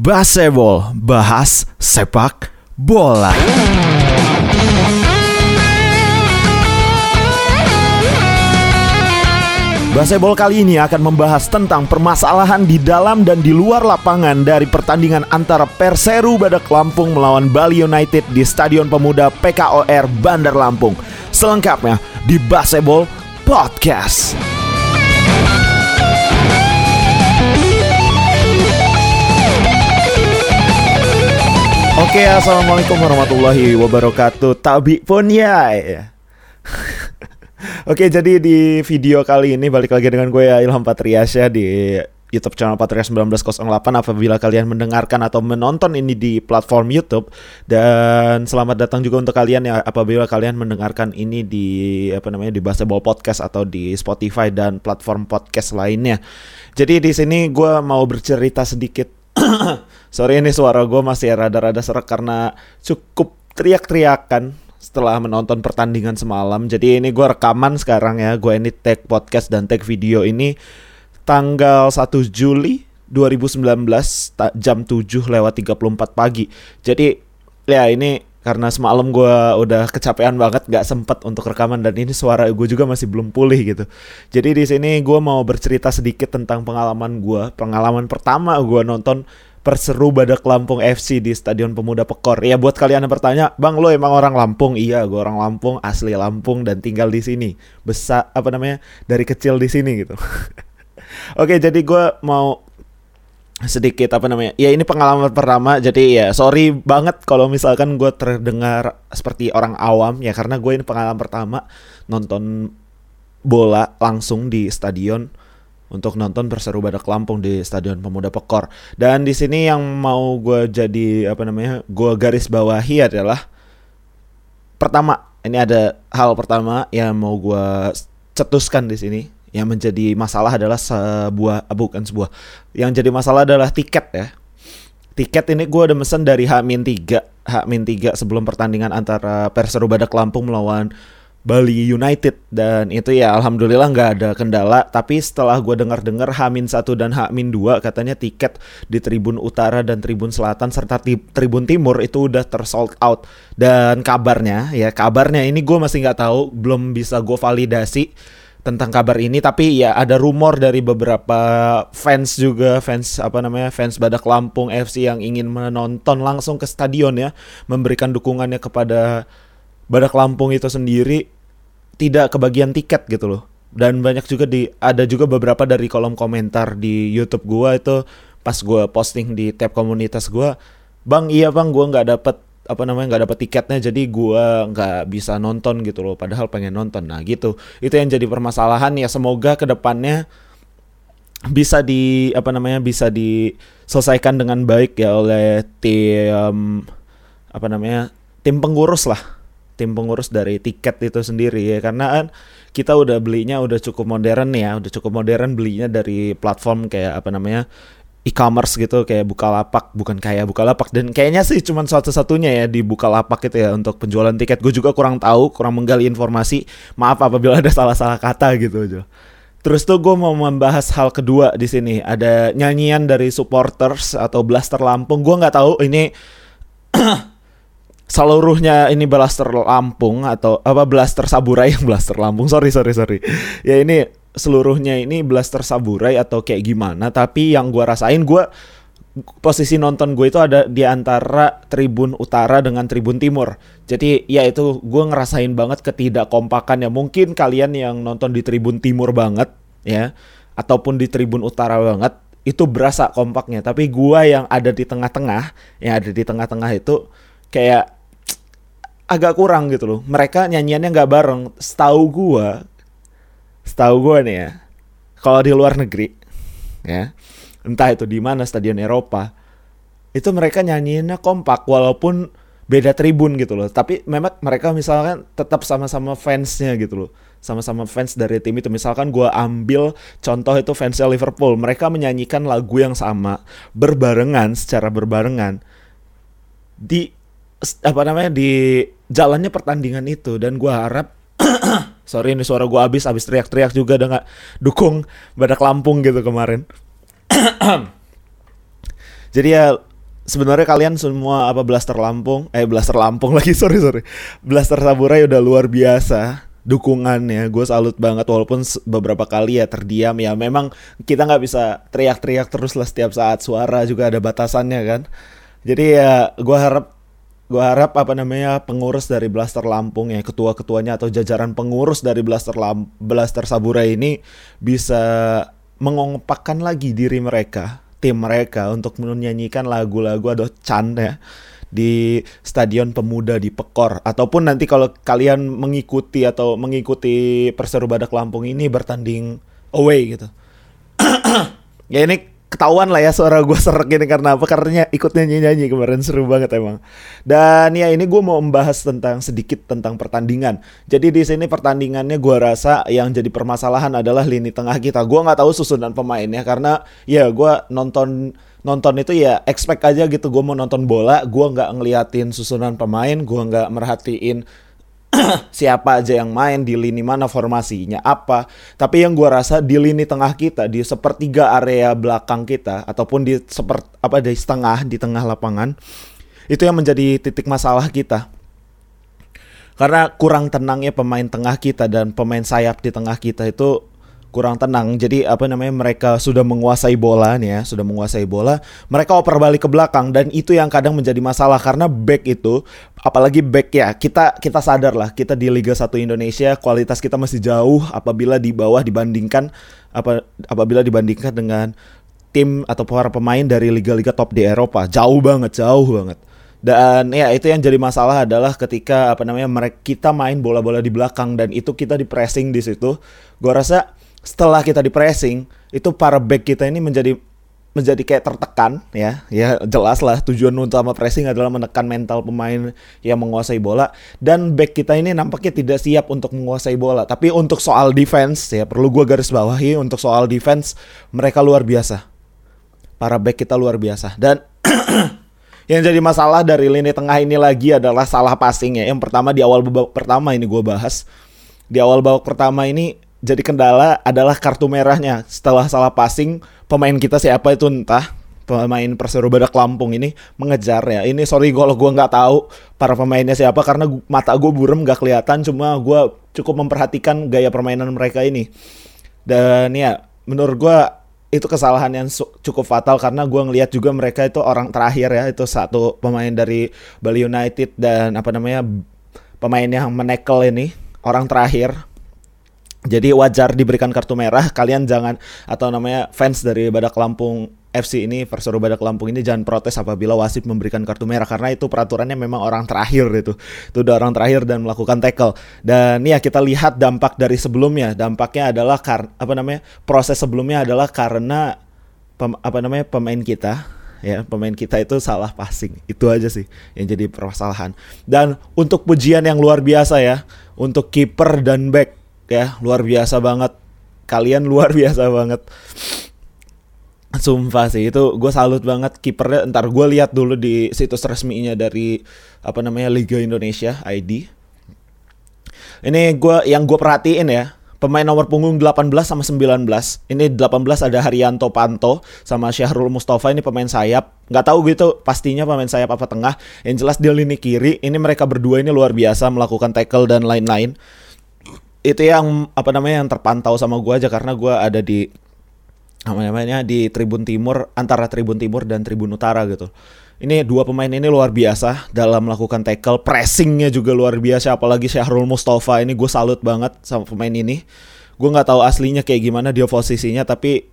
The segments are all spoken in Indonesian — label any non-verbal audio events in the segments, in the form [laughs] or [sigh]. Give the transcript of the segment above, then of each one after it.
Baseball, bahas sepak bola. Baseball kali ini akan membahas tentang permasalahan di dalam dan di luar lapangan dari pertandingan antara Perseru Badak Lampung melawan Bali United di Stadion Pemuda PKOR Bandar Lampung. Selengkapnya di Baseball Podcast. Oke, assalamualaikum warahmatullahi wabarakatuh. Tabi pun ya. [laughs] Oke, jadi di video kali ini balik lagi dengan gue ya Ilham Patriasya di YouTube channel Patria 1908 apabila kalian mendengarkan atau menonton ini di platform YouTube dan selamat datang juga untuk kalian ya apabila kalian mendengarkan ini di apa namanya di Baseball Podcast atau di Spotify dan platform podcast lainnya. Jadi di sini gue mau bercerita sedikit. [coughs] Sorry ini suara gue masih rada-rada serak karena cukup teriak-teriakan setelah menonton pertandingan semalam. Jadi ini gue rekaman sekarang ya. Gue ini tag podcast dan tag video ini tanggal 1 Juli 2019 jam 7 lewat 34 pagi. Jadi ya ini karena semalam gue udah kecapean banget gak sempet untuk rekaman dan ini suara gue juga masih belum pulih gitu. Jadi di sini gue mau bercerita sedikit tentang pengalaman gue, pengalaman pertama gue nonton Perseru Badak Lampung FC di Stadion Pemuda Pekor. Ya buat kalian yang bertanya, "Bang, lo emang orang Lampung?" Iya, gue orang Lampung, asli Lampung dan tinggal di sini. Besar apa namanya? Dari kecil di sini gitu. [laughs] Oke, jadi gue mau sedikit apa namanya? Ya ini pengalaman pertama. Jadi ya sorry banget kalau misalkan gue terdengar seperti orang awam ya karena gue ini pengalaman pertama nonton bola langsung di stadion untuk nonton Perseru Badak Lampung di Stadion Pemuda Pekor. Dan di sini yang mau gue jadi apa namanya, gue garis bawahi adalah pertama ini ada hal pertama yang mau gue cetuskan di sini yang menjadi masalah adalah sebuah ah, bukan sebuah. Yang jadi masalah adalah tiket ya. Tiket ini gue udah mesen dari H-3 H-3 sebelum pertandingan antara Perseru Badak Lampung melawan Bali United. Dan itu ya alhamdulillah nggak ada kendala. Tapi setelah gue dengar-dengar Hamin 1 dan Hamin 2 katanya tiket di Tribun Utara dan Tribun Selatan serta Tribun Timur itu udah tersold out. Dan kabarnya ya kabarnya ini gue masih nggak tahu belum bisa gue validasi tentang kabar ini tapi ya ada rumor dari beberapa fans juga fans apa namanya fans Badak Lampung FC yang ingin menonton langsung ke stadion ya memberikan dukungannya kepada Badak Lampung itu sendiri tidak kebagian tiket gitu loh. Dan banyak juga di ada juga beberapa dari kolom komentar di YouTube gua itu pas gua posting di tab komunitas gua, "Bang, iya Bang, gua nggak dapet apa namanya nggak dapet tiketnya jadi gua nggak bisa nonton gitu loh padahal pengen nonton. Nah gitu. Itu yang jadi permasalahan ya semoga ke depannya bisa di apa namanya bisa diselesaikan dengan baik ya oleh tim apa namanya tim pengurus lah. Tim pengurus dari tiket itu sendiri ya karena kan kita udah belinya udah cukup modern ya udah cukup modern belinya dari platform kayak apa namanya e-commerce gitu kayak Bukalapak bukan kayak Bukalapak dan kayaknya sih cuma satu-satunya ya di Bukalapak itu ya untuk penjualan tiket. Gue juga kurang tahu kurang menggali informasi. Maaf apabila ada salah-salah kata gitu aja. Terus tuh gue mau membahas hal kedua di sini. Ada nyanyian dari supporters atau blaster Lampung. Gue nggak tahu ini [clears throat] seluruhnya ini blaster Lampung atau apa blaster Saburai yang [laughs] blaster Lampung. Sorry sorry sorry. Ya ini seluruhnya ini blaster Saburai atau kayak gimana tapi yang gue rasain gue posisi nonton gue itu ada di antara Tribun Utara dengan Tribun Timur jadi ya itu gue ngerasain banget ketidakkompakan ya mungkin kalian yang nonton di Tribun Timur banget ya ataupun di Tribun Utara banget itu berasa kompaknya tapi gue yang ada di tengah-tengah yang ada di tengah-tengah itu kayak [tsk] agak kurang gitu loh. Mereka nyanyiannya nggak bareng. Setahu gua, setahu gua nih ya, kalau di luar negeri, ya, entah itu di mana stadion Eropa, itu mereka nyanyiinnya kompak walaupun beda tribun gitu loh. Tapi memang mereka misalkan tetap sama-sama fansnya gitu loh. Sama-sama fans dari tim itu. Misalkan gua ambil contoh itu fansnya Liverpool. Mereka menyanyikan lagu yang sama. Berbarengan, secara berbarengan. Di apa namanya di jalannya pertandingan itu dan gue harap [clears throat] sorry ini suara gue habis habis teriak-teriak juga dengan dukung badak Lampung gitu kemarin. [clears throat] Jadi ya sebenarnya kalian semua apa Blaster Lampung? Eh Blaster Lampung [laughs] lagi sorry sorry. Blaster Saburai udah luar biasa dukungannya. Gue salut banget walaupun beberapa kali ya terdiam. Ya memang kita nggak bisa teriak-teriak terus lah setiap saat suara juga ada batasannya kan. Jadi ya gue harap gue harap apa namanya pengurus dari Blaster Lampung ya ketua-ketuanya atau jajaran pengurus dari Blaster Lamp Blaster Saburai ini bisa mengompakkan lagi diri mereka tim mereka untuk menyanyikan lagu-lagu atau Chan ya di Stadion Pemuda di Pekor ataupun nanti kalau kalian mengikuti atau mengikuti Perseru Badak Lampung ini bertanding away gitu. [clears throat] ya ini ketahuan lah ya suara gue [laughs] serak ini karena apa? Karena ikut nyanyi-nyanyi kemarin seru banget emang. Dan ya ini gue mau membahas tentang sedikit tentang pertandingan. Jadi di sini pertandingannya gue rasa yang jadi permasalahan adalah lini tengah kita. Gue nggak tahu susunan pemainnya karena ya gue nonton nonton itu ya expect aja gitu gue mau nonton bola gue nggak ngeliatin susunan pemain gue nggak merhatiin [clears throat] siapa aja yang main di lini mana formasinya apa. Tapi yang gua rasa di lini tengah kita di sepertiga area belakang kita ataupun di seperti apa di setengah di tengah lapangan itu yang menjadi titik masalah kita. Karena kurang tenangnya pemain tengah kita dan pemain sayap di tengah kita itu kurang tenang. Jadi apa namanya mereka sudah menguasai bola nih ya, sudah menguasai bola, mereka oper balik ke belakang dan itu yang kadang menjadi masalah karena back itu apalagi back ya, kita kita sadar lah kita di Liga 1 Indonesia kualitas kita masih jauh apabila di bawah dibandingkan apa apabila dibandingkan dengan tim atau para pemain dari liga-liga top di Eropa. Jauh banget, jauh banget. Dan ya itu yang jadi masalah adalah ketika apa namanya mereka kita main bola-bola di belakang dan itu kita di pressing di situ. Gua rasa setelah kita di pressing itu para back kita ini menjadi menjadi kayak tertekan ya. Ya jelas lah tujuan utama pressing adalah menekan mental pemain yang menguasai bola. Dan back kita ini nampaknya tidak siap untuk menguasai bola. Tapi untuk soal defense ya perlu gua garis bawahi untuk soal defense mereka luar biasa. Para back kita luar biasa. Dan [clears throat] yang jadi masalah dari lini tengah ini lagi adalah salah passing ya. Yang pertama di awal babak pertama ini gua bahas. Di awal babak pertama ini jadi kendala adalah kartu merahnya. Setelah salah passing, pemain kita siapa itu entah pemain Perseru Badak Lampung ini mengejar ya. Ini sorry kalau gue nggak tahu para pemainnya siapa karena mata gue burem nggak kelihatan. Cuma gue cukup memperhatikan gaya permainan mereka ini. Dan ya menurut gue itu kesalahan yang cukup fatal karena gue ngelihat juga mereka itu orang terakhir ya itu satu pemain dari Bali United dan apa namanya pemain yang menekel ini orang terakhir jadi wajar diberikan kartu merah. Kalian jangan atau namanya fans dari Badak Lampung FC ini Perseru Badak Lampung ini jangan protes apabila wasit memberikan kartu merah karena itu peraturannya memang orang terakhir itu. Itu udah orang terakhir dan melakukan tackle. Dan ya kita lihat dampak dari sebelumnya. Dampaknya adalah kar apa namanya? proses sebelumnya adalah karena pem apa namanya pemain kita ya pemain kita itu salah passing itu aja sih yang jadi permasalahan dan untuk pujian yang luar biasa ya untuk kiper dan back ya luar biasa banget kalian luar [laughs] biasa banget Sumpah sih itu gue salut banget kipernya ntar gue lihat dulu di situs resminya dari apa namanya Liga Indonesia ID. Ini gue yang gue perhatiin ya pemain nomor punggung 18 sama 19. Ini 18 ada Haryanto Panto sama Syahrul Mustafa ini pemain sayap. Nggak tahu gitu pastinya pemain sayap apa tengah. Yang jelas di lini kiri ini mereka berdua ini luar biasa melakukan tackle dan lain-lain itu yang apa namanya yang terpantau sama gue aja karena gue ada di apa namanya di Tribun Timur antara Tribun Timur dan Tribun Utara gitu. Ini dua pemain ini luar biasa dalam melakukan tackle, pressingnya juga luar biasa. Apalagi Syahrul Mustafa ini gue salut banget sama pemain ini. Gue nggak tahu aslinya kayak gimana dia posisinya, tapi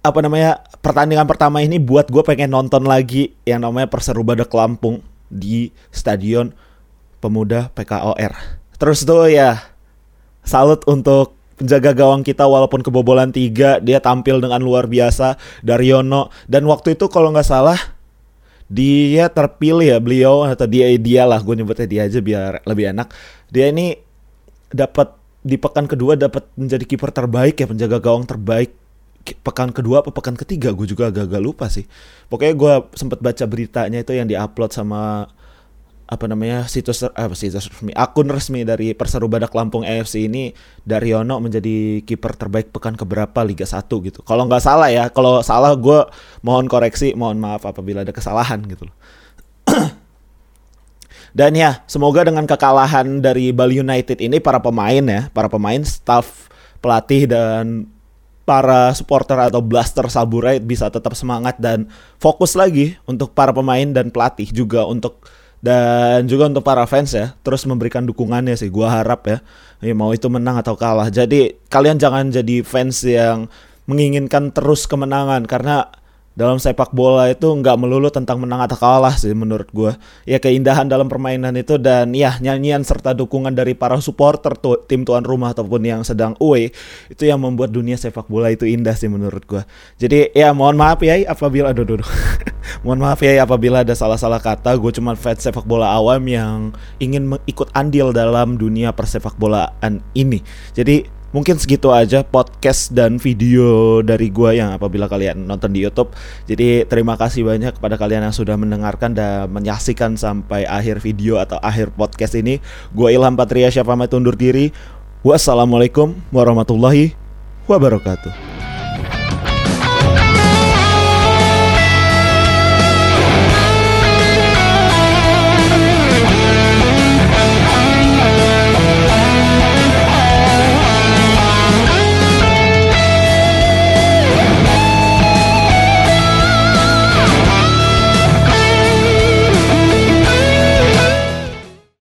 apa namanya pertandingan pertama ini buat gue pengen nonton lagi yang namanya Perseru Badak Lampung di Stadion Pemuda PKOR. Terus tuh ya salut untuk penjaga gawang kita walaupun kebobolan tiga dia tampil dengan luar biasa Daryono. Dan waktu itu kalau nggak salah dia terpilih ya beliau atau dia dia lah gue nyebutnya dia aja biar lebih enak. Dia ini dapat di pekan kedua dapat menjadi kiper terbaik ya penjaga gawang terbaik. Pekan kedua apa pekan ketiga? Gue juga agak-agak lupa sih. Pokoknya gue sempat baca beritanya itu yang diupload sama apa namanya situs apa situs resmi akun resmi dari Perseru Badak Lampung AFC ini Daryono menjadi kiper terbaik pekan keberapa Liga 1 gitu. Kalau nggak salah ya, kalau salah gue mohon koreksi, mohon maaf apabila ada kesalahan gitu loh. [clears throat] Dan ya, semoga dengan kekalahan dari Bali United ini para pemain ya, para pemain, staff, pelatih dan para supporter atau blaster Saburai bisa tetap semangat dan fokus lagi untuk para pemain dan pelatih juga untuk dan juga untuk para fans ya terus memberikan dukungannya sih. Gua harap ya, ya mau itu menang atau kalah. Jadi kalian jangan jadi fans yang menginginkan terus kemenangan. Karena dalam sepak bola itu nggak melulu tentang menang atau kalah sih menurut gue ya keindahan dalam permainan itu dan ya nyanyian serta dukungan dari para supporter tu tim tuan rumah ataupun yang sedang away itu yang membuat dunia sepak bola itu indah sih menurut gue jadi ya mohon maaf ya apabila aduh, aduh, aduh. [laughs] mohon maaf ya apabila ada salah-salah kata. Gue cuma fans sepak bola awam yang ingin ikut andil dalam dunia persepak bolaan ini. Jadi mungkin segitu aja podcast dan video dari gua yang apabila kalian nonton di YouTube. Jadi terima kasih banyak kepada kalian yang sudah mendengarkan dan menyaksikan sampai akhir video atau akhir podcast ini. Gua Ilham Patria siapa pamit undur diri. Wassalamualaikum warahmatullahi wabarakatuh.